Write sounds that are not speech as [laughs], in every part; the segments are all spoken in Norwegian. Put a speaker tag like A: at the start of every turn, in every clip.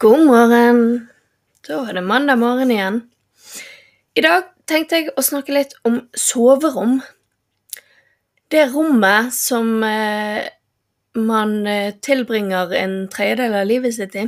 A: God morgen. Da er det mandag morgen igjen. I dag tenkte jeg å snakke litt om soverom. Det rommet som eh, man eh, tilbringer en tredjedel av livet sitt i.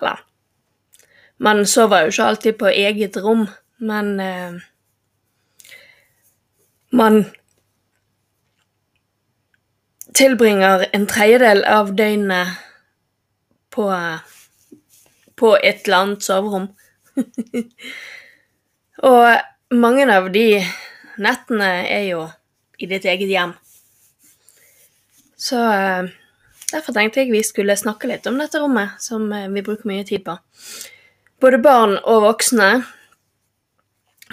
A: Eller Man sover jo ikke alltid på eget rom, men eh, Man tilbringer en tredjedel av døgnet på, på et eller annet soverom. [laughs] Og mange av de nettene er jo i ditt eget hjem. Så eh, derfor tenkte jeg vi skulle snakke litt om dette rommet, som eh, vi bruker mye tid på. Både barn og voksne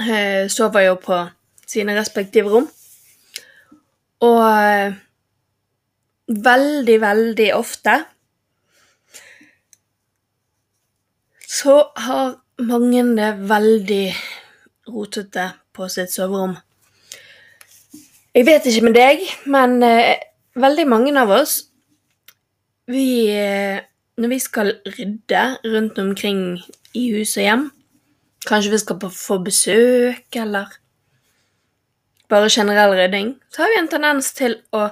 A: eh, sover jo på sine respektive rom. Og veldig, veldig ofte så har mange det veldig rotete på sitt soverom. Jeg vet ikke med deg, men veldig mange av oss vi Når vi skal rydde rundt omkring i hus og hjem Kanskje vi skal få besøk, eller bare generell rydding, så har vi en tendens til å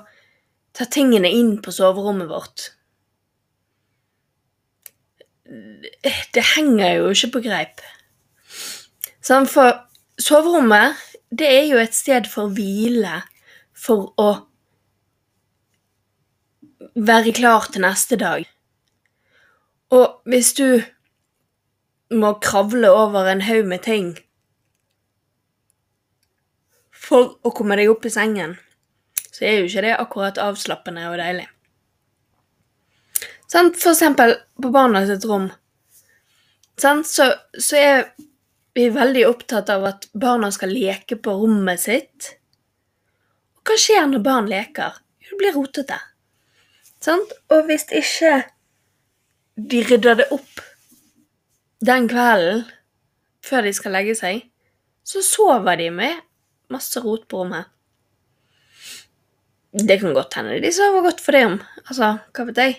A: ta tingene inn på soverommet vårt. Det henger jo ikke på greip. Sånn, for soverommet, det er jo et sted for hvile, for å være klar til neste dag. Og hvis du må kravle over en haug med ting for å komme deg opp i sengen, så er jo ikke det akkurat avslappende og deilig. Sånn, for eksempel på barna sitt rom. Sant? så, så er vi veldig opptatt av at barna skal leke på rommet sitt. Og hva skjer når barn leker? Jo, det blir rotete. Sant? Og hvis ikke de rydder det opp den kvelden før de skal legge seg, så sover de med masse rot på rommet. Det kan godt hende de sover godt for det om. Altså, hva vet jeg?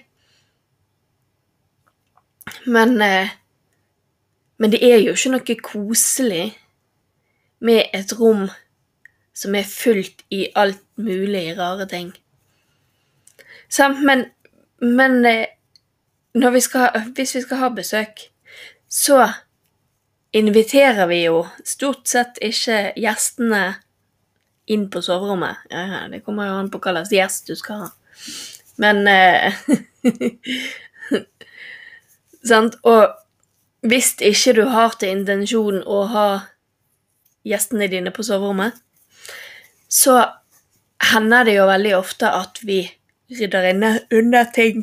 A: Men eh, Men det er jo ikke noe koselig med et rom som er fullt i alt mulig rare ting. Sant? Men, men eh, vi skal, hvis vi skal ha besøk, så inviterer vi jo stort sett ikke gjestene inn på soverommet. Ja, det kommer jo an på hva slags gjest du skal ha. Men eh, [laughs] Sant? Og hvis ikke du har til intensjon å ha gjestene dine på soverommet, så hender det jo veldig ofte at vi rydder inne under ting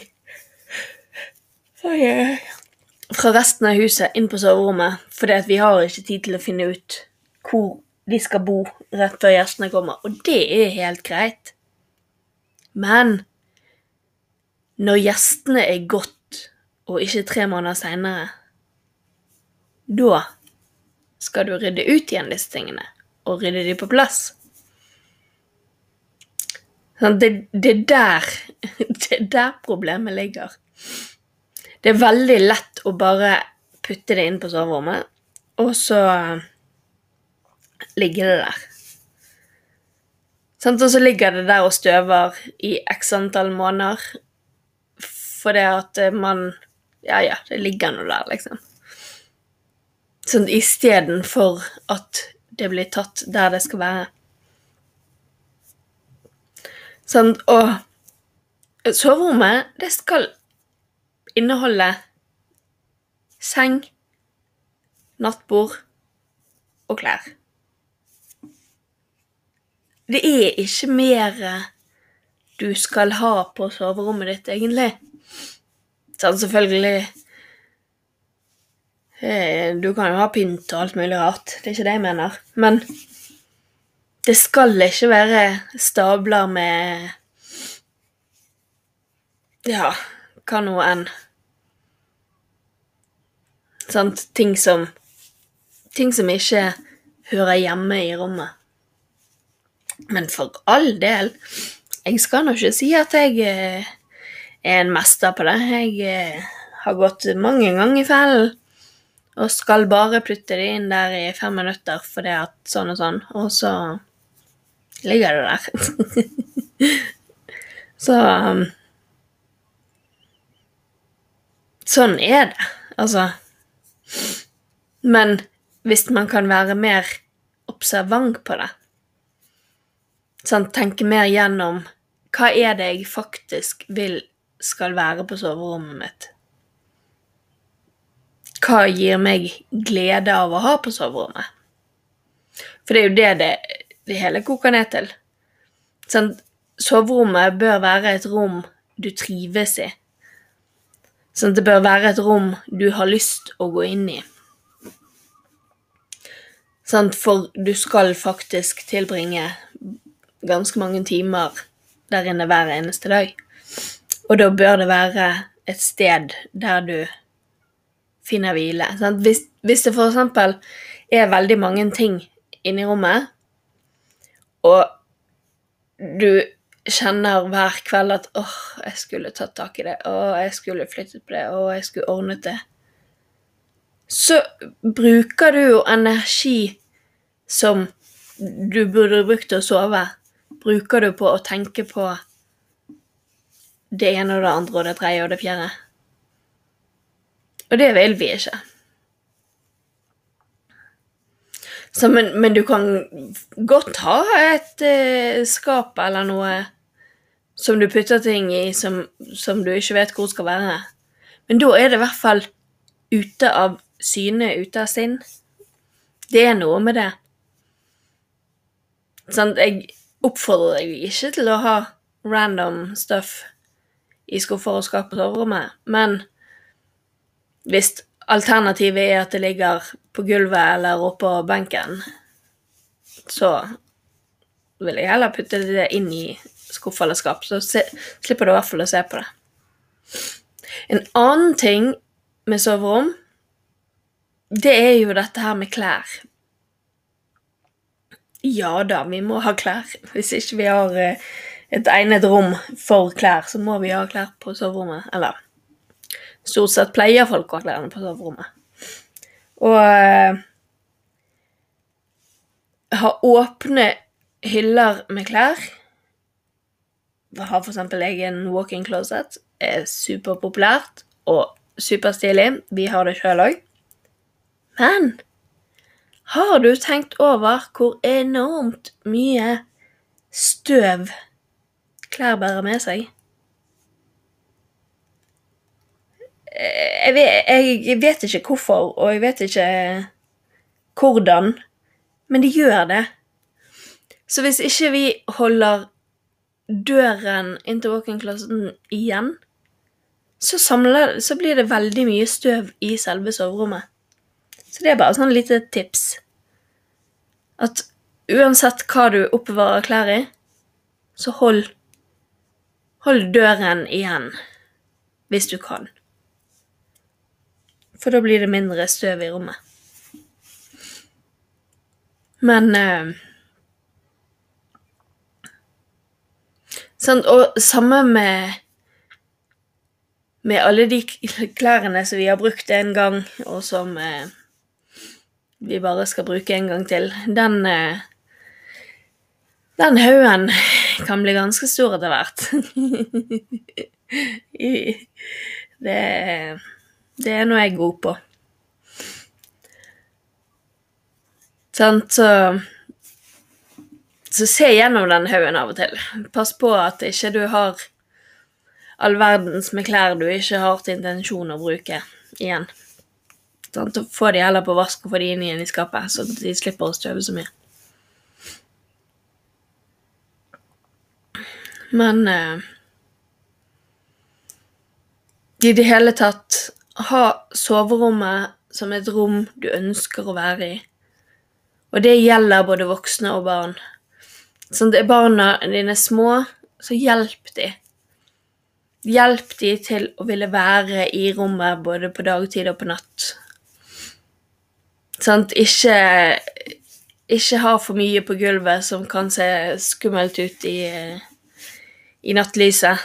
A: fra resten av huset inn på soverommet, fordi vi har ikke tid til å finne ut hvor de skal bo rett før gjestene kommer, og det er helt greit. Men når gjestene er gått, og ikke tre måneder seinere, da skal du rydde ut igjen disse tingene, og rydde de på plass. Sånn, det, det, er der, [laughs] det er der problemet ligger. Det er veldig lett å bare putte det inn på soverommet, og så ligger det der. Sånn, og så ligger det der og støver i x antall måneder fordi at man Ja, ja, det ligger nå der, liksom. Sånn istedenfor at det blir tatt der det skal være. Sånn, og soverommet, det skal inneholde seng, nattbord og klær. Det er ikke mer du skal ha på soverommet ditt, egentlig. Sånn, selvfølgelig eh, Du kan jo ha pynt og alt mulig rart, det er ikke det jeg mener. Men det skal ikke være stabler med Ja, hva nå enn. Sant? Ting som Ting som ikke hører hjemme i rommet. Men for all del, jeg skal nå ikke si at jeg eh, er en mester på det. Jeg eh, har gått mange ganger i fellen og skal bare putte det inn der i fem minutter fordi at sånn og sånn, og så ligger det der. [laughs] så um, Sånn er det, altså. Men hvis man kan være mer observant på det, sånn, tenke mer gjennom hva er det jeg faktisk vil skal være på soverommet mitt? Hva gir meg glede av å ha på soverommet? For det er jo det det, det hele koker ned til. Sånn, soverommet bør være et rom du trives i. Sånn, det bør være et rom du har lyst å gå inn i. Sånn, for du skal faktisk tilbringe ganske mange timer der inne hver eneste dag. Og da bør det være et sted der du finner hvile. Sant? Hvis, hvis det eksempel er veldig mange ting inni rommet, og du kjenner hver kveld at åh, jeg skulle tatt tak i det, åh, jeg skulle flyttet på det, åh, jeg skulle ordnet det, så bruker du jo energi som du burde brukt til å sove, bruker du på å tenke på det ene og det andre og det tredje og det fjerde. Og det vil vi ikke. Så, men, men, du kan godt ha et eh, skap eller noe som du putter ting i som, som, du ikke vet hvor skal være. Men da er det i hvert fall ute av syne, ute av sinn. Det er noe med det. Sånn, jeg oppfordrer deg ikke til å ha random stuff i skuffer og skap på soverommet, men hvis alternativet er at det ligger på gulvet eller oppå benken, så vil jeg heller putte det inn i skuff eller skap, så se, slipper du i hvert fall å se på det. En annen ting med soverom, det er jo dette her med klær. Ja da, vi må ha klær. Hvis ikke vi har eh, et egnet rom for klær, så må vi ha klær på soverommet. Eller stort sett pleier folk å ha klærne på soverommet. Og uh, ha åpne hyller med klær har for eksempel jeg en walk-in closet. Er superpopulært og superstilig. Vi har det sjøl òg. Men har du tenkt over hvor enormt mye støv klær bærer med seg? Jeg vet, jeg vet, ikke hvorfor, og jeg vet ikke hvordan, men de gjør det. Så hvis ikke vi holder døren inn til walk-in-klassen igjen, så, samler, så blir det veldig mye støv i selve soverommet. Så det er bare sånn lite tips. At uansett hva du oppbevarer klær i, så hold, hold døren igjen hvis du kan. For da blir det mindre støv i rommet. Men eh, Sant? Og samme med med alle de klærne som vi har brukt en gang, og som eh, vi bare skal bruke en gang til. Den eh, Den haugen kan bli ganske stor etter hvert. [laughs] det, det er noe jeg er god på. Sant, så så se gjennom den haugen av og til. Pass på at ikke du har all verdens med klær du ikke har til intensjon å bruke igjen. Sånn, få de heller på vask og få de inn igjen i skapet, så de slipper å støve så mye. Men eh, i det hele tatt ha soverommet som et rom du ønsker å være i. Og det gjelder både voksne og barn. Sånn at barna dine er små, så hjelp de. Hjelp de til å ville være i rommet både på dagtid og på natt. Sant? Ikke, ikke ha for mye på gulvet som kan se skummelt ut i, i nattlyset.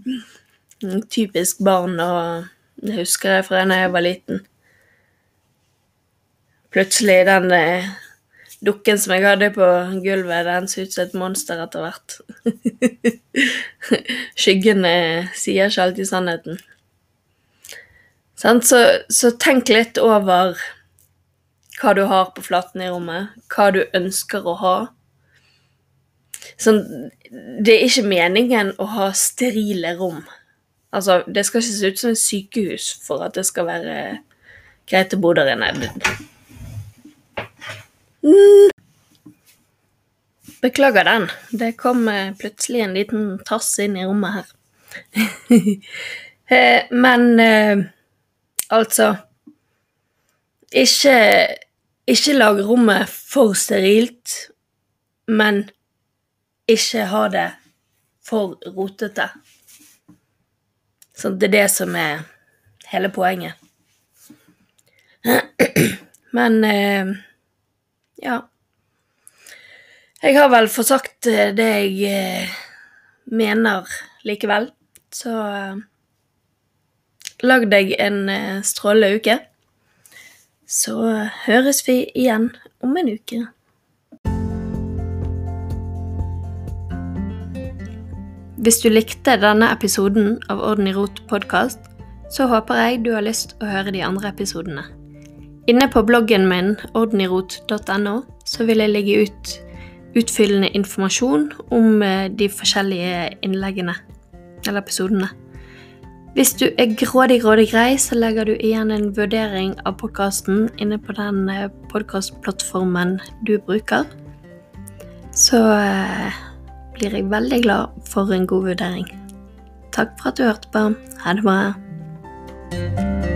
A: [laughs] Typisk barn, og det husker jeg fra da jeg var liten. Plutselig den eh, dukken som jeg hadde på gulvet, den så ut som et monster etter hvert. [laughs] Skyggene sier ikke alltid sannheten. Så, så, tenk litt over hva du har på flaten i rommet, hva du ønsker å ha. Sånn, det er ikke meningen å ha sterile rom. Altså, det skal ikke se ut som et sykehus for at det skal være greit å bo der inne. Mm. Beklager den. Det kom eh, plutselig en liten tass inn i rommet her. [laughs] Eh, men eh, altså Ikke ikke lag rommet for sterilt, men ikke ha det for rotete. Så det er det som er hele poenget. [clears throat] Men eh, ja. Jeg har vel fått sagt eh, det jeg eh, mener likevel. Så lag deg en strålende uke så høres vi igjen om en uke. Hvis du likte denne episoden av Orden i rot podkast, så håper jeg du har lyst å høre de andre episodene. Inne på bloggen min ordenirot.no så vil jeg legge ut utfyllende informasjon om eh, de forskjellige innleggene eller episodene. Hvis du er grådig, grådig grei, så legger du igjen en vurdering av podkasten inne på den eh, podkastplattformen du bruker. Så eh, blir jeg veldig glad for en god vurdering. Takk for at du hørte på. Ha det bra.